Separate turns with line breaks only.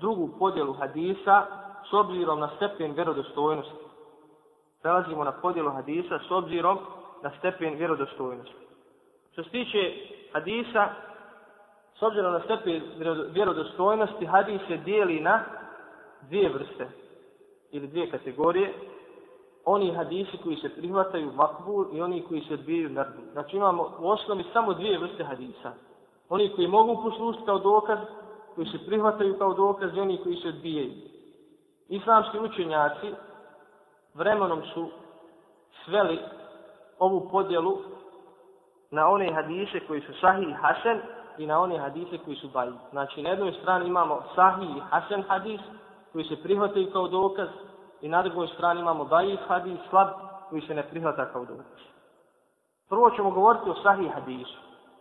drugu podjelu hadisa s obzirom na stepen vjerodostojnosti. Prelazimo na podjelu hadisa s obzirom na stepen vjerodostojnosti. Što se tiče hadisa, s obzirom na stepen vjerodostojnosti, hadis se dijeli na dvije vrste ili dvije kategorije. Oni hadisi koji se prihvataju makbul i oni koji se odbijaju nardu. Znači imamo u osnovi samo dvije vrste hadisa. Oni koji mogu poslušati kao dokaz, koji se prihvataju kao dokaz i oni koji se odbijaju. Islamski učenjaci vremenom su sveli ovu podjelu na one hadise koji su sahih i hasen i na one hadise koji su baji. Znači, na jednoj strani imamo sahih i hasen hadis koji se prihvataju kao dokaz i na drugoj strani imamo baji hadis slab koji se ne prihvata kao dokaz. Prvo ćemo govoriti o sahih hadisu.